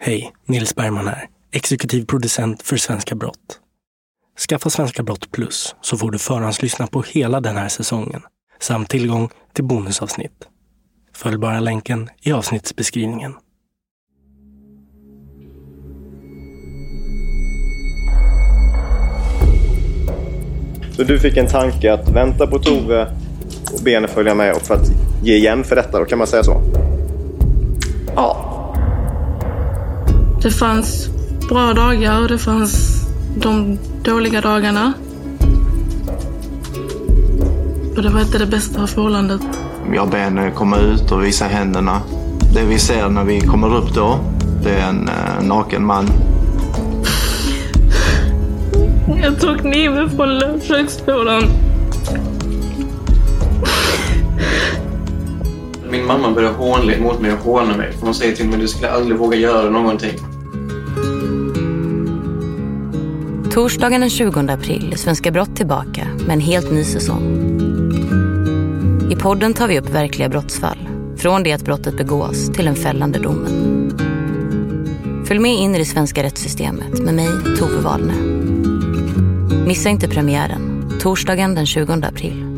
Hej, Nils Bergman här, exekutiv producent för Svenska Brott. Skaffa Svenska Brott Plus så får du förhandslyssna på hela den här säsongen samt tillgång till bonusavsnitt. Följ bara länken i avsnittsbeskrivningen. Så du fick en tanke att vänta på Tove och be henne följa med och för att ge igen för detta, då kan man säga så? Det fanns bra dagar och det fanns de dåliga dagarna. Och det var inte det bästa förhållandet. Jag ber henne komma ut och visa händerna. Det vi ser när vi kommer upp då, det är en eh, naken man. Jag tog kniven från kökslådan. Mamma börjar hånle mot mig och håna mig. För hon säger till mig du skulle aldrig våga göra någonting. Torsdagen den 20 april är Svenska Brott tillbaka med en helt ny säsong. I podden tar vi upp verkliga brottsfall. Från det att brottet begås till den fällande domen. Följ med in i det svenska rättssystemet med mig, Tove Wahlne. Missa inte premiären, torsdagen den 20 april.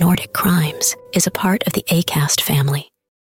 Nordic Crimes is a part of the ACAST family.